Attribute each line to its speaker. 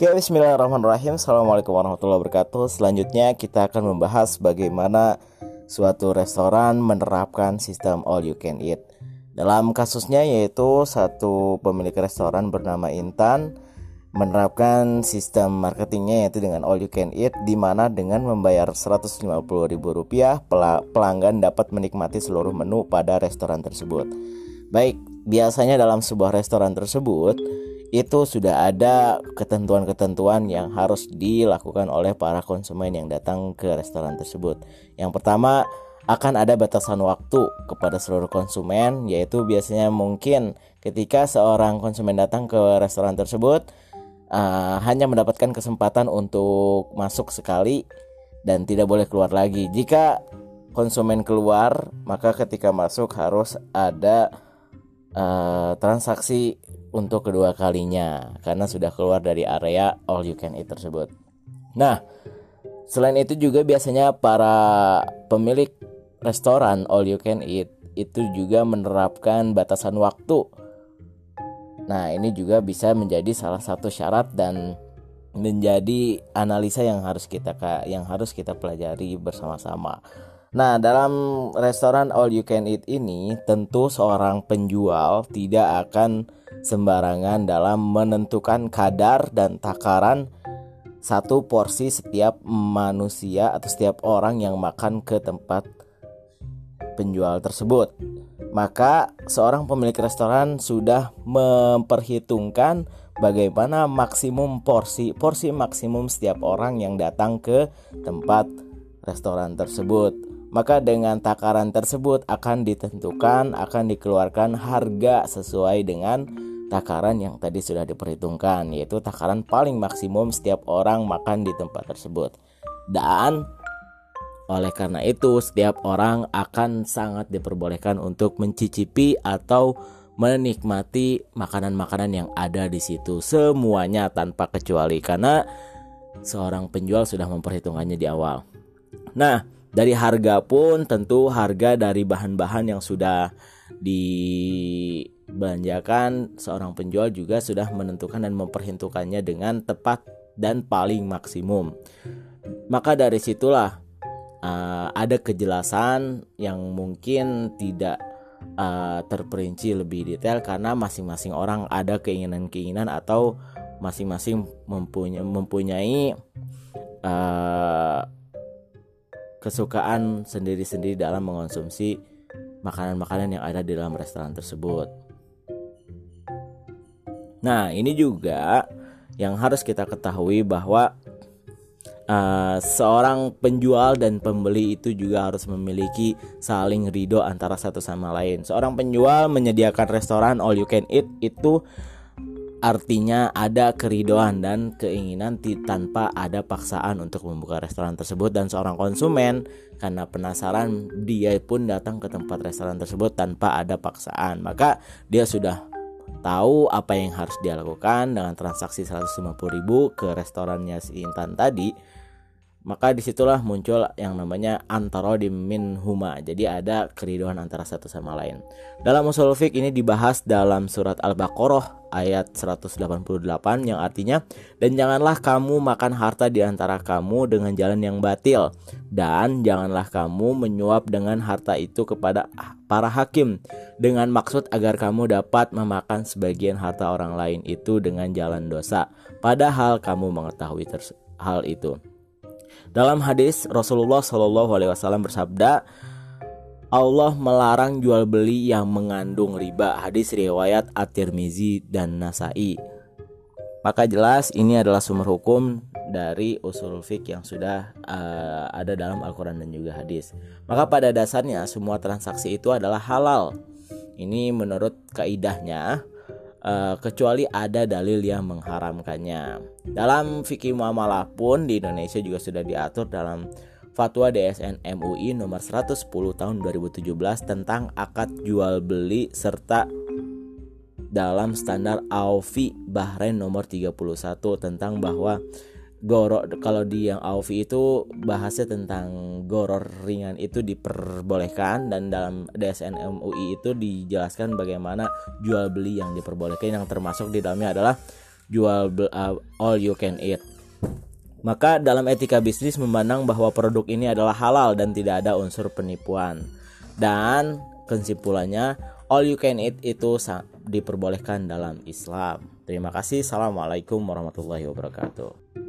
Speaker 1: Oke, bismillahirrahmanirrahim. Assalamualaikum warahmatullahi wabarakatuh. Selanjutnya kita akan membahas bagaimana suatu restoran menerapkan sistem all you can eat. Dalam kasusnya yaitu satu pemilik restoran bernama Intan menerapkan sistem marketingnya yaitu dengan all you can eat di mana dengan membayar Rp150.000 pelanggan dapat menikmati seluruh menu pada restoran tersebut. Baik, biasanya dalam sebuah restoran tersebut itu sudah ada ketentuan-ketentuan yang harus dilakukan oleh para konsumen yang datang ke restoran tersebut. Yang pertama, akan ada batasan waktu kepada seluruh konsumen, yaitu biasanya mungkin ketika seorang konsumen datang ke restoran tersebut uh, hanya mendapatkan kesempatan untuk masuk sekali dan tidak boleh keluar lagi. Jika konsumen keluar, maka ketika masuk harus ada uh, transaksi untuk kedua kalinya karena sudah keluar dari area all you can eat tersebut. Nah, selain itu juga biasanya para pemilik restoran all you can eat itu juga menerapkan batasan waktu. Nah, ini juga bisa menjadi salah satu syarat dan menjadi analisa yang harus kita yang harus kita pelajari bersama-sama. Nah, dalam restoran all you can eat ini tentu seorang penjual tidak akan sembarangan dalam menentukan kadar dan takaran satu porsi setiap manusia atau setiap orang yang makan ke tempat penjual tersebut. Maka seorang pemilik restoran sudah memperhitungkan bagaimana maksimum porsi porsi maksimum setiap orang yang datang ke tempat restoran tersebut maka dengan takaran tersebut akan ditentukan akan dikeluarkan harga sesuai dengan takaran yang tadi sudah diperhitungkan yaitu takaran paling maksimum setiap orang makan di tempat tersebut dan oleh karena itu setiap orang akan sangat diperbolehkan untuk mencicipi atau menikmati makanan-makanan yang ada di situ semuanya tanpa kecuali karena seorang penjual sudah memperhitungannya di awal. Nah, dari harga pun tentu harga dari bahan-bahan yang sudah dibelanjakan seorang penjual juga sudah menentukan dan memperhitungkannya dengan tepat dan paling maksimum. Maka dari situlah uh, ada kejelasan yang mungkin tidak uh, terperinci lebih detail karena masing-masing orang ada keinginan-keinginan atau masing-masing mempunyai mempunyai uh, kesukaan sendiri-sendiri dalam mengonsumsi makanan-makanan yang ada di dalam restoran tersebut. Nah, ini juga yang harus kita ketahui bahwa uh, seorang penjual dan pembeli itu juga harus memiliki saling ridho antara satu sama lain. Seorang penjual menyediakan restoran all you can eat itu artinya ada keridoan dan keinginan tanpa ada paksaan untuk membuka restoran tersebut dan seorang konsumen. Karena penasaran dia pun datang ke tempat restoran tersebut tanpa ada paksaan. Maka dia sudah tahu apa yang harus dia lakukan dengan transaksi 150.000 ke restorannya si Intan tadi maka di situlah muncul yang namanya antara min huma. Jadi ada keriduan antara satu sama lain. Dalam usul fik ini dibahas dalam surat al-baqarah ayat 188 yang artinya dan janganlah kamu makan harta di antara kamu dengan jalan yang batil dan janganlah kamu menyuap dengan harta itu kepada para hakim dengan maksud agar kamu dapat memakan sebagian harta orang lain itu dengan jalan dosa padahal kamu mengetahui hal itu dalam hadis Rasulullah Shallallahu Alaihi Wasallam bersabda, Allah melarang jual beli yang mengandung riba. Hadis riwayat At-Tirmizi dan Nasai. Maka jelas ini adalah sumber hukum dari usul fik yang sudah uh, ada dalam Al-Quran dan juga hadis. Maka pada dasarnya semua transaksi itu adalah halal. Ini menurut kaidahnya uh, kecuali ada dalil yang mengharamkannya. Dalam fikih muamalah pun di Indonesia juga sudah diatur dalam Fatwa DSN MUI nomor 110 tahun 2017 tentang akad jual beli serta dalam standar AUFI Bahrain nomor 31 tentang bahwa goror kalau di yang AUFI itu bahasnya tentang goror ringan itu diperbolehkan dan dalam DSN MUI itu dijelaskan bagaimana jual beli yang diperbolehkan yang termasuk di dalamnya adalah jual uh, all you can eat. Maka dalam etika bisnis memandang bahwa produk ini adalah halal dan tidak ada unsur penipuan. Dan kesimpulannya all you can eat itu diperbolehkan dalam Islam. Terima kasih. Assalamualaikum warahmatullahi wabarakatuh.